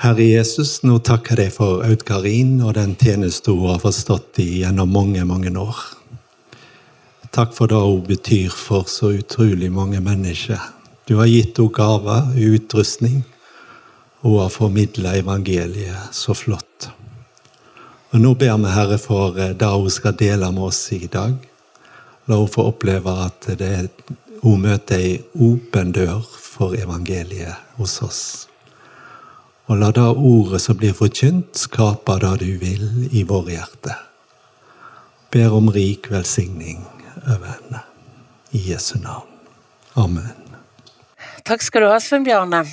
Herre Jesus, nå takker jeg deg for Aud Karin og den tjeneste hun har forstått i gjennom mange, mange år. Takk for det hun betyr for så utrolig mange mennesker. Du har gitt henne gaver, utrustning. Hun har formidla evangeliet så flott. Og Nå ber vi Herre for eh, det hun skal dele med oss i dag. La hun få oppleve at det, hun møter ei åpen dør for evangeliet hos oss. Og la da ordet som blir forkynt, skape det du vil i våre hjerter. Ber om rik velsigning over henne. I Jesu navn. Amen. Takk skal du ha, Svein Bjarne.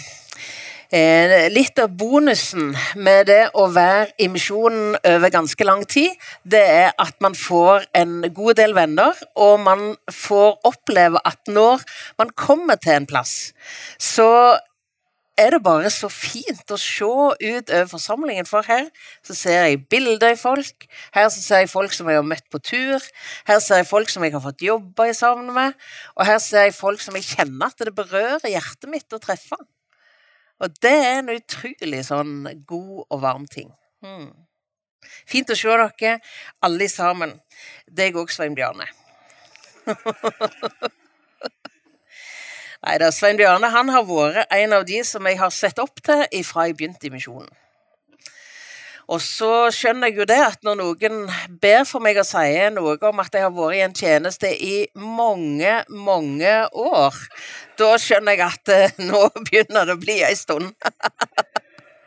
Eh, litt av bonusen med det å være i misjonen over ganske lang tid, det er at man får en god del venner, og man får oppleve at når man kommer til en plass, så er det bare så fint å se ut over forsamlingen, for her så ser jeg bilder i folk, her så ser jeg folk som jeg har møtt på tur, her ser jeg folk som jeg har fått jobba sammen med, og her ser jeg folk som jeg kjenner at det berører hjertet mitt å treffe. Og det er en utrolig sånn god og varm ting. Hmm. Fint å se dere, alle sammen. Deg òg, Svein Bjarne. Nei da, Svein Bjarne han har vært en av de som jeg har sett opp til ifra jeg begynte i misjonen. Og så skjønner jeg jo det at når noen ber for meg å si noe om at jeg har vært i en tjeneste i mange, mange år, da skjønner jeg at uh, nå begynner det å bli ei stund.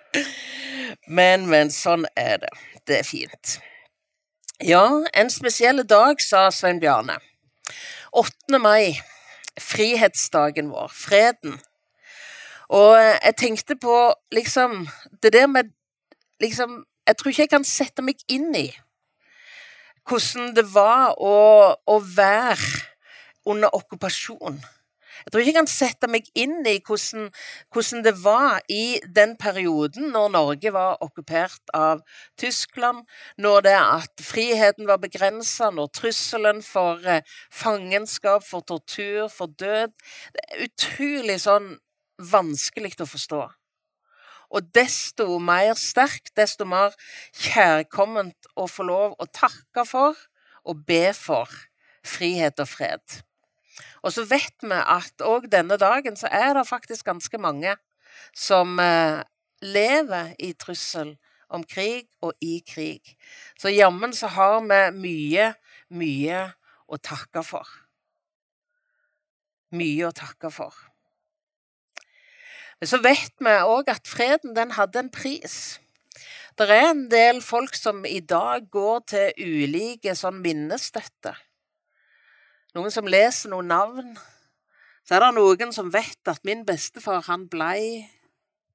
men, men sånn er det. Det er fint. Ja, en spesiell dag, sa Svein Bjarne. 8. mai, frihetsdagen vår, freden. Og jeg tenkte på liksom Det der med liksom jeg tror ikke jeg kan sette meg inn i hvordan det var å, å være under okkupasjon. Jeg tror ikke jeg kan sette meg inn i hvordan, hvordan, det var i den perioden når Norge var okkupert av Tyskland, når det at friheten var begrensa, når trusselen for eh, fangenskap, for tortur, for død Det er utrolig sånn vanskelig å forstå. Og desto mer sterkt, desto mer kjærkomment å få lov å takke for og be for frihet og fred. Og så vet vi at òg denne dagen så er det faktisk ganske mange som eh, lever i trussel om krig og i krig. Så jammen så har vi mye, mye å takke for. Mye å takke for. Men så vet vi òg at freden den hadde en pris. Det er en del folk som i dag går til ulike sånn minnestøtte. Noen som leser noen navn. Så er det noen som vet at min bestefar, han blei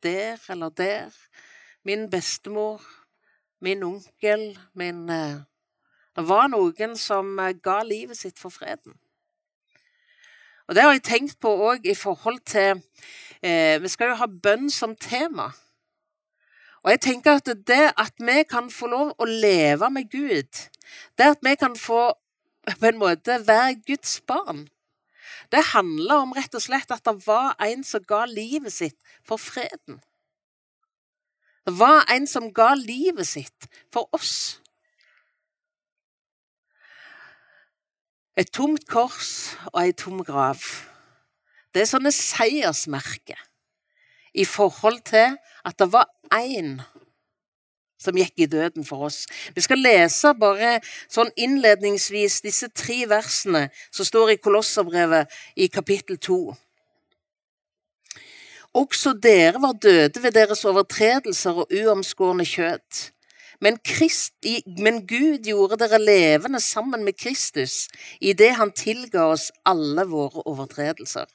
der eller der. Min bestemor, min onkel, min eh, Det var noen som eh, ga livet sitt for freden. Og det har jeg tenkt på òg i forhold til eh, Vi skal jo ha bønn som tema. Og jeg tenker at det at vi kan få lov å leve med Gud, det at vi kan få på en måte være Guds barn, det handler om rett og slett at det var en som ga livet sitt for freden. Det var en som ga livet sitt for oss. Et tomt kors og ei tom grav. Det er sånne seiersmerker i forhold til at det var én som gikk i døden for oss. Vi skal lese bare sånn innledningsvis disse tre versene som står i Kolosserbrevet i kapittel 2. Også dere var døde ved deres overtredelser og uomskårne kjøtt. Men, Christ, men, Gud gjorde dere levende sammen med Kristus idet han tilga oss alle våre overtredelser.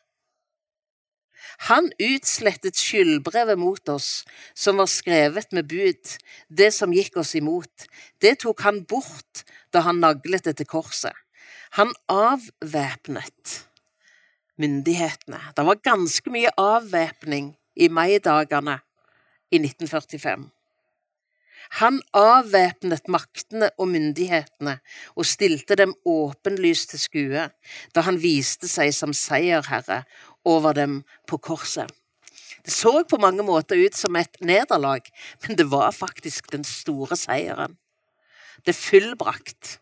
Han utslettet skyldbrevet mot oss som var skrevet med bud, det som gikk oss imot. Det tok han bort da han naglet det til korset. Han avvæpnet myndighetene. Det var ganske mye avvæpning i maidagene i 1945. Han avvæpnet maktene og myndighetene og stilte dem åpenlyst til skue da han viste seg som seierherre over dem på korset. Det så på mange måter ut som et nederlag, men det var faktisk den store seieren. Det fullbrakt.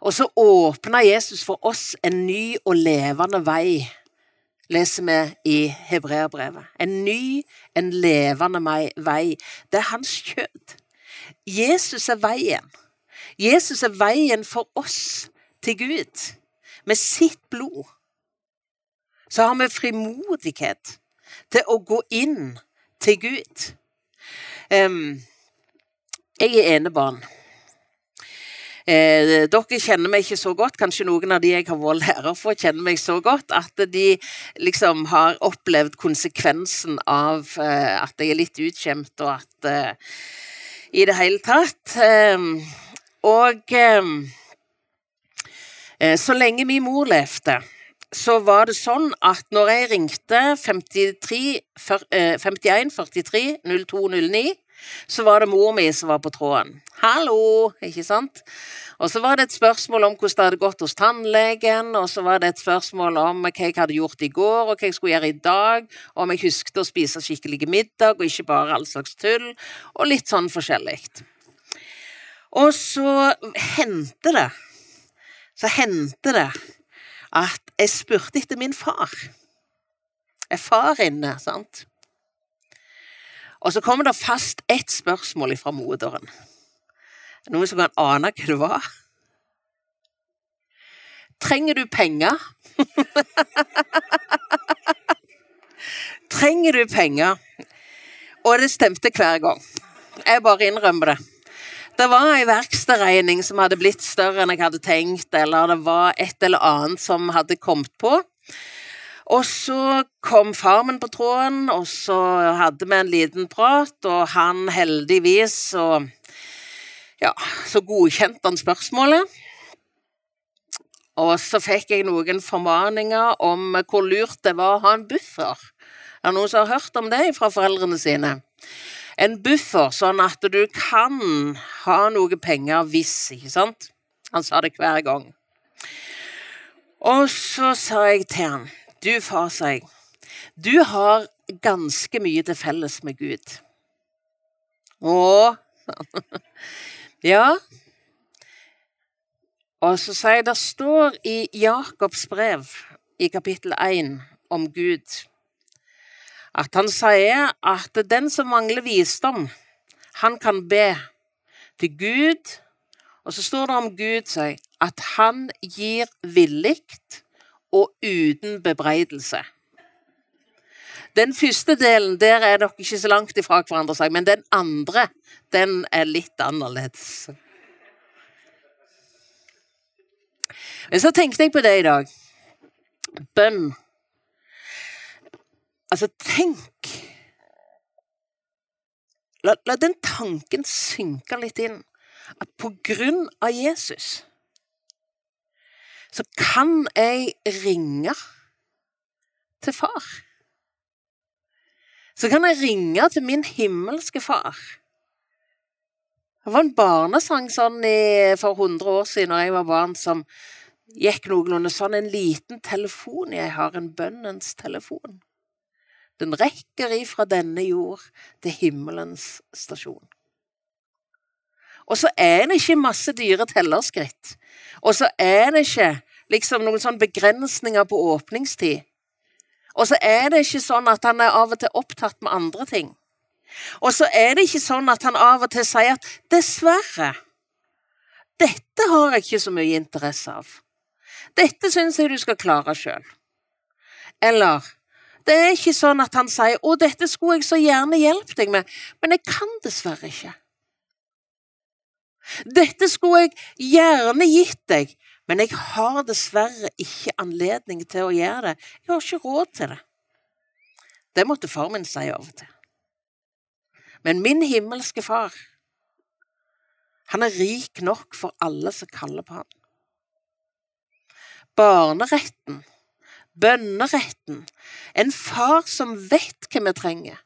Og så åpna Jesus for oss en ny og levende vei, leser vi i hebreerbrevet. En ny, en levende vei. Det er hans kjød. Jesus er veien. Jesus er veien for oss til Gud. Med sitt blod så har vi frimodighet til å gå inn til Gud. Jeg er enebarn. Eh, dere kjenner meg ikke så godt, kanskje noen av de jeg har vært lærer for, kjenner meg så godt at de liksom har opplevd konsekvensen av eh, at jeg er litt utskjemt, og at eh, I det hele tatt. Og eh, så lenge min mor levde så var det sånn at når jeg ringte 53, 51 43 0209 så var det mor mi som var på tråden. 'Hallo!' ikke sant? Og så var det et spørsmål om hvordan det hadde gått hos tannlegen, og så var det et spørsmål om hva jeg hadde gjort i går, og hva jeg skulle gjøre i dag, og om jeg husket å spise skikkelig middag, og ikke bare all slags tull, og litt sånn forskjellig. Og så hendte det Så hendte det at jeg spurte etter min far. Er far inne, sant? Og så kommer det fast ett spørsmål fra moderen. Noen som kan ane hva det var? Trenger du penger? Trenger du penger? Og det stemte hver gang. Jeg bare innrømmer det. Det var ei verkstedregning som hadde blitt større enn jeg hadde tenkt, eller det var et eller annet som hadde kommet på. Og så kom farmen på tråden, og så hadde vi en liten prat, og han heldigvis så Ja, så godkjente han spørsmålet. Og så fikk jeg noen formaninger om hvor lurt det var å ha en buffer. Er det noen som har hørt om det fra foreldrene sine? En buffer, sånn at du kan ha noe penger hvis, ikke sant? Han sa det hver gang. Og så sa jeg til han du, far, sa jeg, du har ganske mye til felles med Gud. Å Ja. Og så sier jeg det står i Jakobs brev, i kapittel 1, om Gud, at han sier at den som mangler visdom, han kan be til Gud. Og så står det om Gud sier, at han gir villig og uten bebreidelse. Den første delen der er dere ikke så langt ifra hverandre, men den andre den er litt annerledes. Men så tenkte jeg på det i dag. Bønn. Altså, tenk la, la den tanken synke litt inn. At på grunn av Jesus så kan jeg ringe til far. Så kan jeg ringe til min himmelske far. Det var en barnesang sånn i, for 100 år siden da jeg var barn, som gikk noenlunde sånn. En liten telefon jeg har, en bønnens telefon. Den rekker ifra denne jord til himmelens stasjon. Og så er det ikke masse dyre tellerskritt. Og så er det ikke liksom noen sånn begrensninger på åpningstid. Og så er det ikke sånn at han er av og til opptatt med andre ting. Og så er det ikke sånn at han av og til sier at 'dessverre', dette har jeg ikke så mye interesse av. Dette syns jeg du skal klare sjøl. Eller det er ikke sånn at han sier 'Å, dette skulle jeg så gjerne hjulpet deg med', men jeg kan dessverre ikke'. Dette skulle jeg gjerne gitt deg, men jeg har dessverre ikke anledning til å gjøre det. Jeg har ikke råd til det. Det måtte far min si av og til. Men min himmelske far, han er rik nok for alle som kaller på ham. Barneretten, bønneretten, en far som vet hva vi trenger.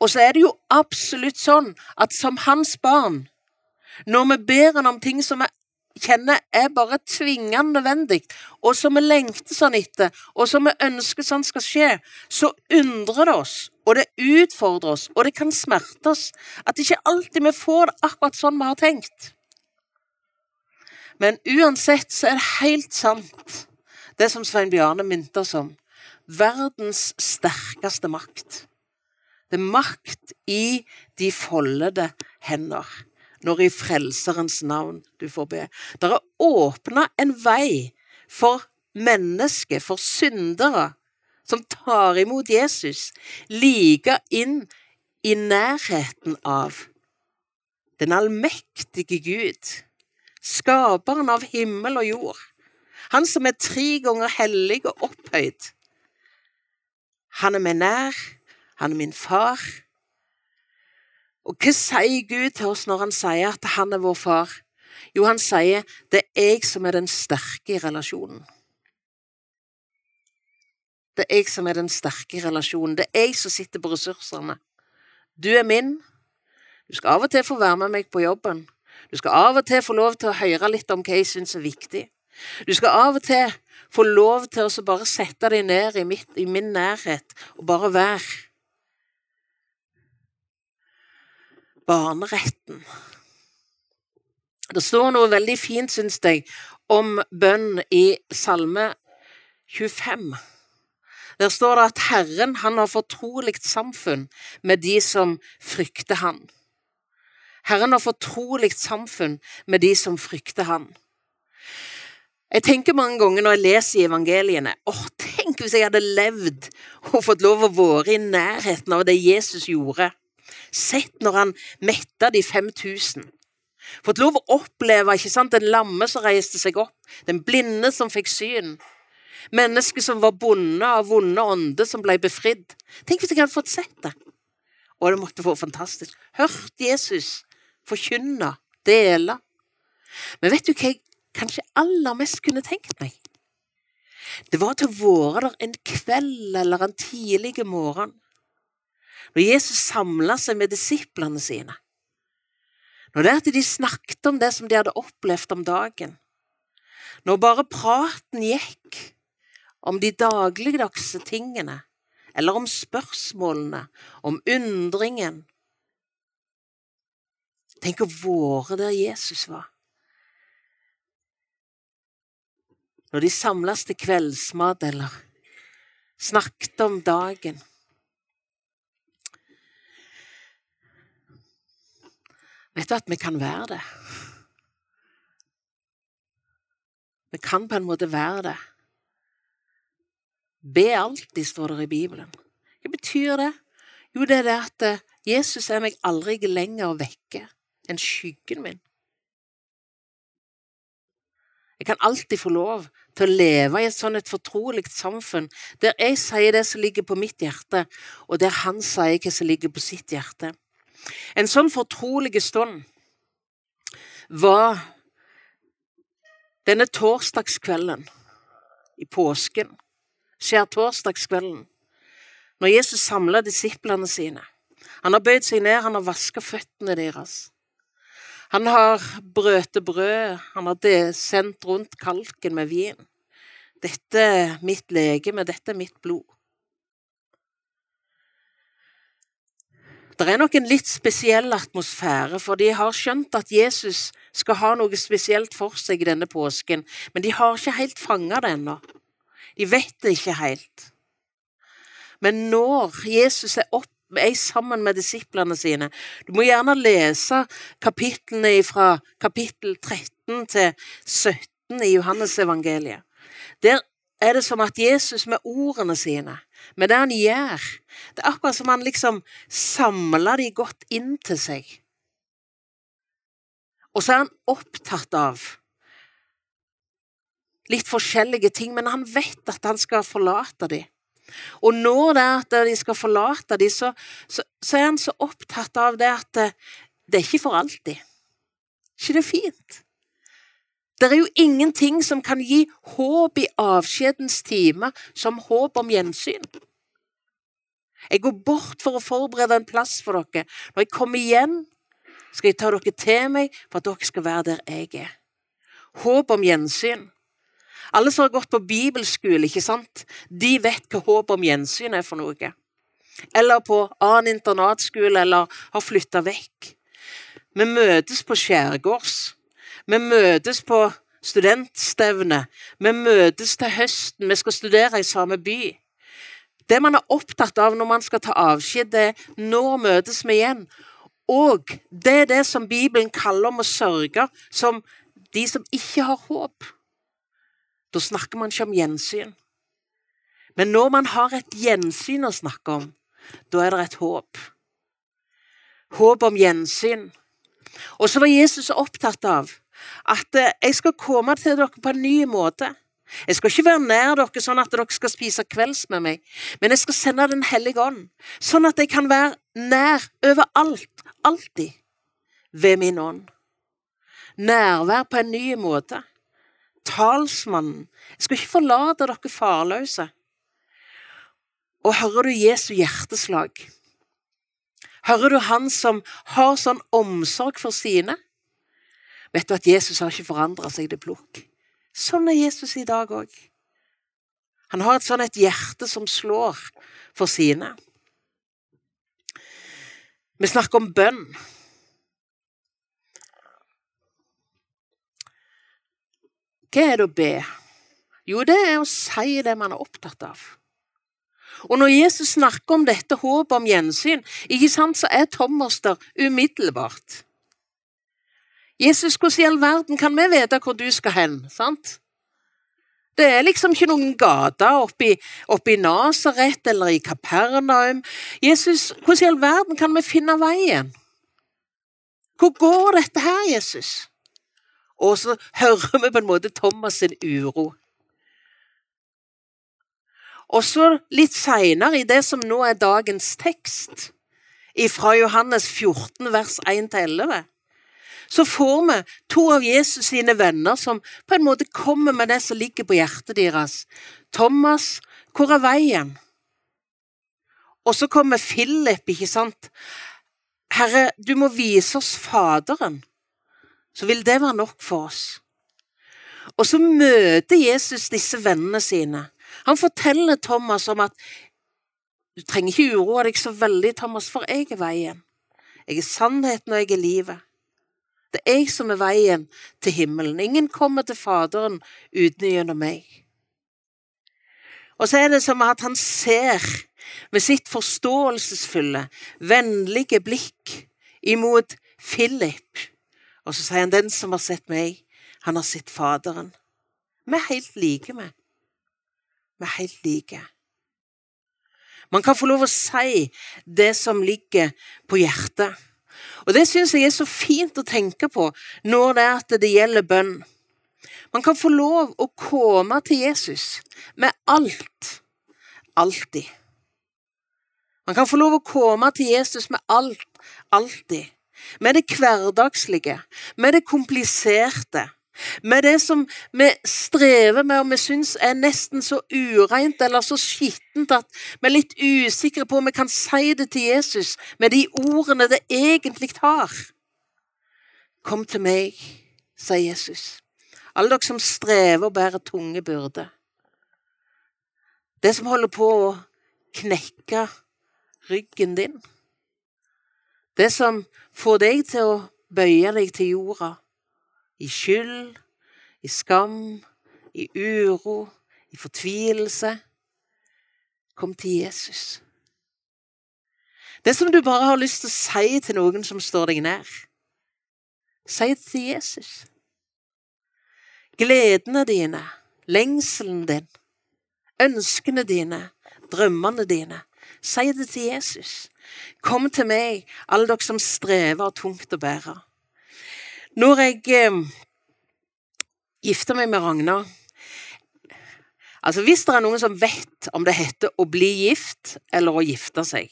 Og så er det jo absolutt sånn at som hans barn når vi ber han om ting som vi kjenner er bare tvingende nødvendig, og som vi lengter sånn etter, og som vi ønsker sånn skal skje, så undrer det oss, og det utfordrer oss, og det kan smerte oss at ikke alltid vi får det akkurat sånn vi har tenkt. Men uansett så er det helt sant, det som Svein Bjarne minte oss om. Verdens sterkeste makt. Det er makt i de foldede hender når i Frelserens navn du får be. Det er åpna en vei for mennesker, for syndere, som tar imot Jesus, like inn i nærheten av den allmektige Gud, skaperen av himmel og jord, han som er tre ganger hellig og opphøyd. Han er meg nær, han er min far. Og hva sier Gud til oss når han sier at han er vår far? Jo, han sier det er jeg som er den sterke i relasjonen. Det er jeg som er den sterke i relasjonen. Det er jeg som sitter på ressursene. Du er min. Du skal av og til få være med meg på jobben. Du skal av og til få lov til å høre litt om hva jeg syns er viktig. Du skal av og til få lov til å bare sette deg ned i, mitt, i min nærhet og bare være. barneretten. Det står noe veldig fint, syns jeg, om bønn i Salme 25. Der står det at Herren han har fortrolig samfunn med de som frykter Han. Herren har fortrolig samfunn med de som frykter Han. Jeg tenker mange ganger når jeg leser i evangeliene åh, Tenk hvis jeg hadde levd og fått lov å være i nærheten av det Jesus gjorde sett når han metta de 5000. Fått lov å oppleve ikke sant, den lamme som reiste seg opp, den blinde som fikk syn. Mennesket som var bonde av vonde ånder, som ble befridd. Tenk hvis jeg hadde fått sett det. Og det måtte være fantastisk. Hørt Jesus forkynne, dele. Men vet du hva jeg kanskje aller mest kunne tenkt meg? Det var til å være der en kveld eller en tidlig morgen når Jesus samla seg med disiplene sine. Når det at de snakket om det som de hadde opplevd om dagen. Når bare praten gikk om de dagligdagse tingene, eller om spørsmålene, om undringen. Tenk å være der Jesus var. Når de samles til kveldsmat eller snakket om dagen. Vet du at vi kan være det? Vi kan på en måte være det. Be alltid, står det i Bibelen. Hva betyr det? Jo, det er det at eh, Jesus er meg aldri lenger vekke enn skyggen min. Jeg kan alltid få lov til å leve i et sånn et fortrolig samfunn der jeg sier det som ligger på mitt hjerte, og der han sier hva som ligger på sitt hjerte. En sånn fortrolig stund var denne torsdagskvelden i påsken, skjærtorsdagskvelden, når Jesus samla disiplene sine. Han har bøyd seg ned, han har vaska føttene deres. Han har brøte brød, han har sendt rundt kalken med vin. Dette er mitt legeme, dette er mitt blod. Det er nok en litt spesiell atmosfære, for de har skjønt at Jesus skal ha noe spesielt for seg i denne påsken, men de har ikke helt fanga det ennå. De vet det ikke helt. Men når Jesus er opp er sammen med disiplene sine. Du må gjerne lese kapitlene fra kapittel 13 til 17 i Johannesevangeliet. Der er det som at Jesus med ordene sine, med det han gjør Det er akkurat som han liksom samler de godt inn til seg. Og så er han opptatt av litt forskjellige ting, men han vet at han skal forlate dem. Og når det er at de skal forlate dem, så, så, så, er han så opptatt av det at det, det er ikke for alltid. ikke det er fint? Det er jo ingenting som kan gi håp i avskjedens time som håp om gjensyn. Jeg går bort for å forberede en plass for dere. Når jeg kommer igjen, skal jeg ta dere til meg for at dere skal være der jeg er. Håp om gjensyn. Alle som har gått på bibelskole, ikke sant? de vet hva håp om gjensyn er for noe. Eller på annen internatskole, eller har flytta vekk. Vi møtes på skjærgårds. Vi møtes på studentstevne. Vi møtes til høsten. Vi skal studere i samme by. Det man er opptatt av når man skal ta avskjed, det er når møtes vi igjen? Og det er det som Bibelen kaller om å sørge som de som ikke har håp. Da snakker man ikke om gjensyn. Men når man har et gjensyn å snakke om, da er det et håp. Håp om gjensyn. Og så var Jesus opptatt av at eh, jeg skal komme til dere på en ny måte. Jeg skal ikke være nær dere sånn at dere skal spise kvelds med meg, men jeg skal sende Den hellige ånd, sånn at jeg kan være nær overalt, alltid, ved min ånd. Nærvær på en ny måte. Talsmannen. Jeg skal ikke forlate dere farløse. Og hører du Jesu hjerteslag? Hører du han som har sånn omsorg for sine? Vet du at Jesus har ikke forandra seg til plukk? Sånn er Jesus i dag òg. Han har et sånn et hjerte som slår for sine. Vi snakker om bønn. Hva er det å be? Jo, det er å si det man er opptatt av. Og når Jesus snakker om dette håpet om gjensyn, ikke sant, så er Thomas der umiddelbart. Jesus, hvordan i all verden kan vi vite hvor du skal hen? sant? Det er liksom ikke noen gater oppi, oppi Nasaret eller i Kapernaum. Jesus, hvordan i all verden kan vi finne veien? Hvor går dette her, Jesus? Og så hører vi på en måte Thomas sin uro. Og så litt seinere, i det som nå er dagens tekst, fra Johannes 14, vers 1-11, så får vi to av Jesus sine venner som på en måte kommer med det som ligger på hjertet deres. Thomas, hvor er veien? Og så kommer Philip, ikke sant. Herre, du må vise oss Faderen, så vil det være nok for oss. Og så møter Jesus disse vennene sine. Han forteller Thomas om at du trenger ikke uroe deg så veldig, Thomas, for jeg er veien. Jeg er sannheten, og jeg er livet. Det er jeg som er veien til himmelen. Ingen kommer til Faderen uten gjennom meg. Og så er det som at han ser med sitt forståelsesfulle, vennlige blikk imot Philip. Og så sier han, 'Den som har sett meg, han har sett Faderen'. Vi er helt like, vi. Vi er helt like. Man kan få lov å si det som ligger på hjertet. Og Det syns jeg er så fint å tenke på når det er at det gjelder bønn. Man kan få lov å komme til Jesus med alt. Alltid. Man kan få lov å komme til Jesus med alt. Alltid. Med det hverdagslige, med det kompliserte, med det som vi strever med og vi syns er nesten så ureint eller så skittent at vi er litt usikre på om vi kan si det til Jesus med de ordene det egentlig har. Kom til meg, sier Jesus, alle dere som strever og bærer tunge byrder. Det som holder på å knekke ryggen din. Det som får deg til å bøye deg til jorda i skyld, i skam, i uro, i fortvilelse. Kom til Jesus. Det som du bare har lyst til å si til noen som står deg nær, si det til Jesus. Gledene dine, lengselen din, ønskene dine, drømmene dine. Si det til Jesus. Kom til meg, alle dere som strever tungt å bære. Når jeg eh, gifta meg med Ragna Altså, Hvis det er noen som vet om det heter å bli gift eller å gifte seg,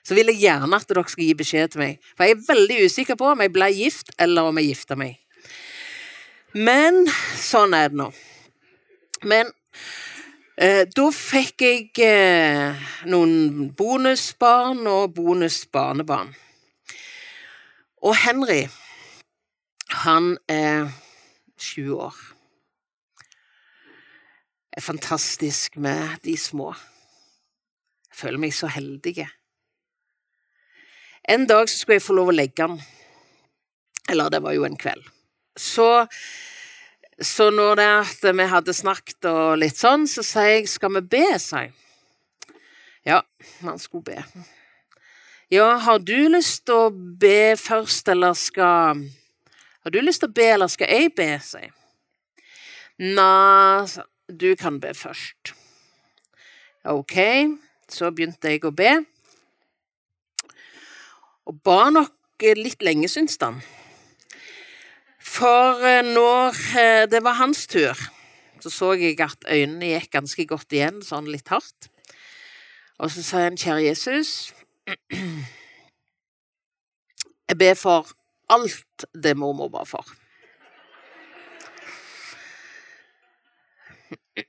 så vil jeg gjerne at dere skal gi beskjed til meg. For jeg er veldig usikker på om jeg ble gift eller om jeg gifta meg. Men sånn er det nå. Men eh, da fikk jeg eh, noen bonusbarn og bonusbarnebarn. Og Henry han er sju år. Er fantastisk med de små. Jeg føler meg så heldig. En dag så skulle jeg få lov å legge han. Eller det var jo en kveld. Så, så når det at vi hadde snakket og litt sånn, så sier jeg 'skal vi be', sa jeg. Ja, man skulle be. Ja, har du lyst til å be først, eller skal Har du lyst til å be, eller skal jeg be, sier jeg. Nei, du kan be først. Ok, så begynte jeg å be. Og ba nok litt lenge, syns han. For eh, når eh, det var hans tur, så så jeg at øynene gikk ganske godt igjen, sånn litt hardt. Og så sa han, kjære Jesus, jeg ber for alt det mormor ba for.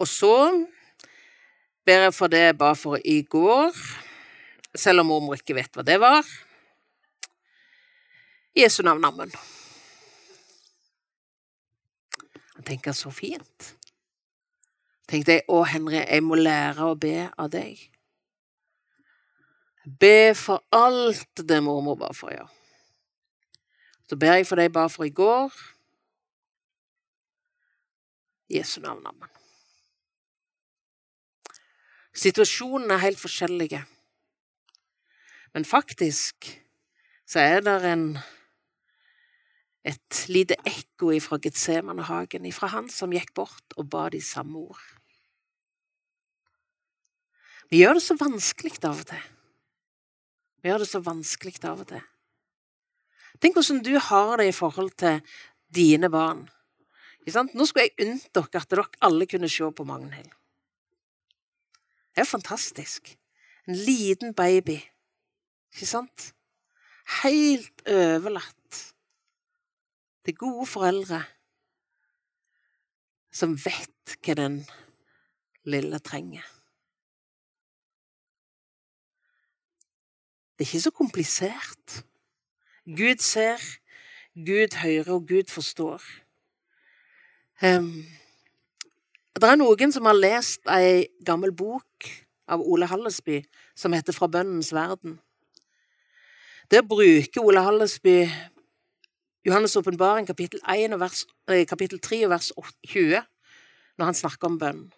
Og så ber jeg for det jeg ba for i går, selv om mormor ikke vet hva det var. Jesu navn, amen. Han tenker så fint. Tenkte jeg, å Henry, jeg må lære å be av deg. Be for alt det mormor ba for, ja. Så ber jeg for det jeg ba for i går. Jesu navn, amen. Situasjonene er helt forskjellige. Men faktisk så er det en et lite ekko fra Getsemanehagen, ifra han som gikk bort og ba de samme ord. Vi gjør det så vanskelig av og til. Vi gjør det så vanskelig av og til. Tenk hvordan du har det i forhold til dine barn. Nå skulle jeg unnt dere at dere alle kunne se på Magnhild. Det er fantastisk. En liten baby, ikke sant? Helt overlatt til gode foreldre som vet hva den lille trenger. Det er ikke så komplisert. Gud ser, Gud hører, og Gud forstår. Um, det er noen som har lest ei gammel bok av Ole Hallesby som heter Fra bønnens verden. Der bruker Ole Hallesby Johannes' åpenbaring kapittel, kapittel 3 og vers 20 når han snakker om bønn.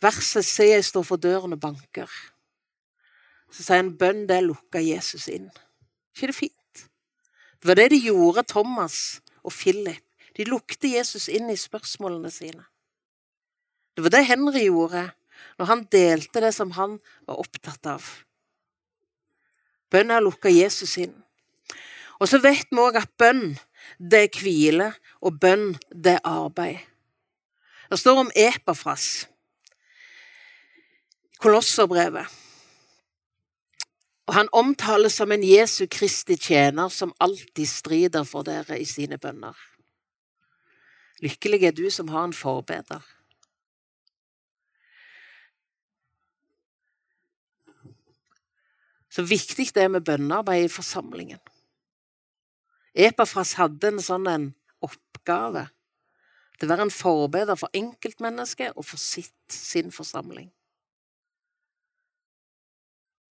Verset 'Se, jeg står for døren og banker'. Så sier han bønn, det lukker Jesus inn. ikke det fint? Det var det de gjorde, Thomas og Philip. De lukte Jesus inn i spørsmålene sine. Det var det Henry gjorde når han delte det som han var opptatt av. Bønna lukka Jesus inn. Og så vet vi òg at bønn, det er hvile, og bønn, det er arbeid. Det står om Epafras, Kolosserbrevet. Og han omtales som en Jesu Kristi tjener som alltid strider for dere i sine bønner. Lykkelig er du som har en forbeder. Så viktig det er med bønnearbeid i forsamlingen. Epafras hadde en sånn en oppgave Det var en forbeder for enkeltmennesket og for sitt, sin forsamling.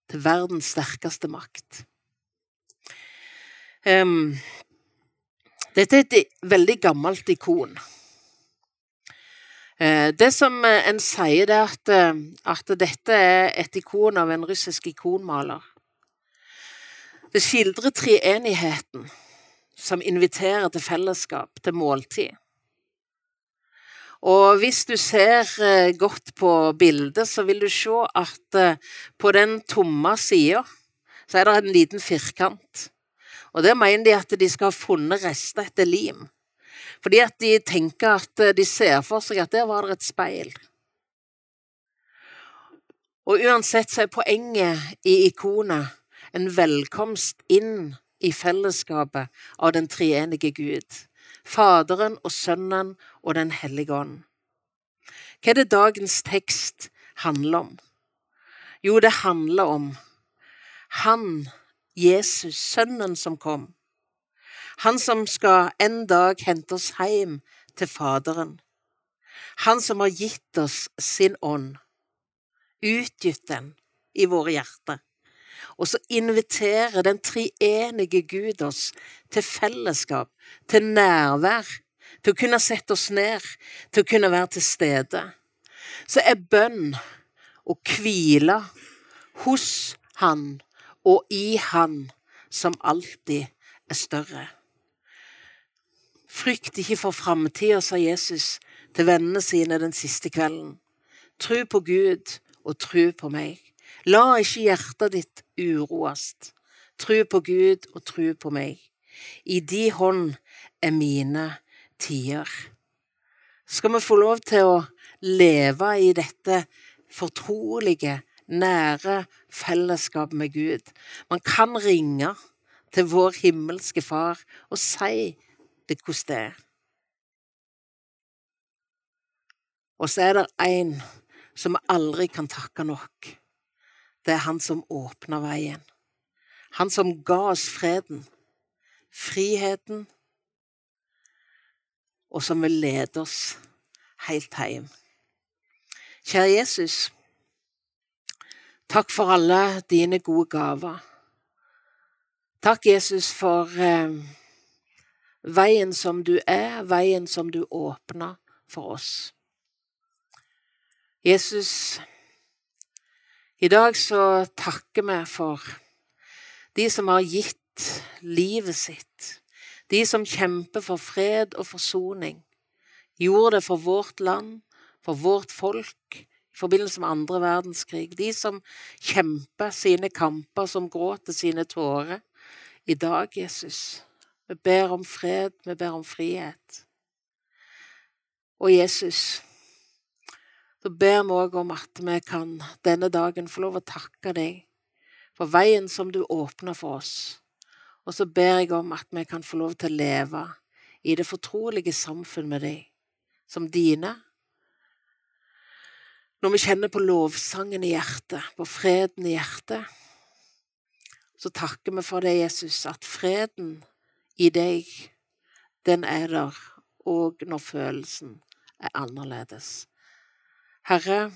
Til verdens sterkeste makt. Um, dette er et veldig gammelt ikon. Eh, det som eh, en sier, er at, eh, at, dette er et ikon av en russisk ikonmaler. Det skildrer treenigheten, som inviterer til fellesskap, til måltid. Og hvis du ser godt på bildet, så vil du se at på den tomme sida så er det en liten firkant. Og der mener de at de skal ha funnet rester etter lim. Fordi at de tenker at eh, de ser for seg at der var det et speil. Og uansett så er poenget i ikonet en velkomst inn i fellesskapet av den treenige Gud. Faderen og Sønnen og Den hellige ånd. Hva er det dagens tekst handler om? Jo, det handler om Han, Jesus, Sønnen som kom. Han som skal en dag hente oss hjem til Faderen. Han som har gitt oss sin ånd, utgitt den i våre hjerter. Og så inviterer den treenige Gud oss til fellesskap, til nærvær, til å kunne sette oss ned, til å kunne være til stede. Så er bønn å hvile hos Han og i Han som alltid er større. Frykt ikke for framtida, sa Jesus til vennene sine den siste kvelden. Tru på Gud og tru på meg. La ikke hjertet ditt uroast. Tru på Gud og tru på meg. I de hånd er mine tider. Skal vi få lov til å leve i dette fortrolige, nære fellesskapet med Gud. Man kan ringe til vår himmelske Far og si det hvordan det er. Og så er det én som vi aldri kan takke nok. Det er han som åpna veien. Han som ga oss freden, friheten, og som vil lede oss helt hjem. Kjære Jesus, takk for alle dine gode gaver. Takk, Jesus, for eh, veien som du er, veien som du åpna for oss. Jesus, i dag så takker vi for de som har gitt livet sitt, de som kjemper for fred og forsoning, gjorde det for vårt land, for vårt folk i forbindelse med andre verdenskrig, de som kjemper sine kamper, som gråter sine tårer. I dag, Jesus, vi ber om fred, vi ber om frihet. Og Jesus, så ber vi òg om at vi kan denne dagen få lov å takke deg for veien som du åpner for oss. Og så ber jeg om at vi kan få lov til å leve i det fortrolige samfunn med deg, som dine. Når vi kjenner på lovsangen i hjertet, på freden i hjertet, så takker vi for det, Jesus, at freden i deg, den er der òg når følelsen er annerledes. Herre,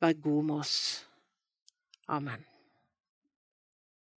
vær god med oss. Amen.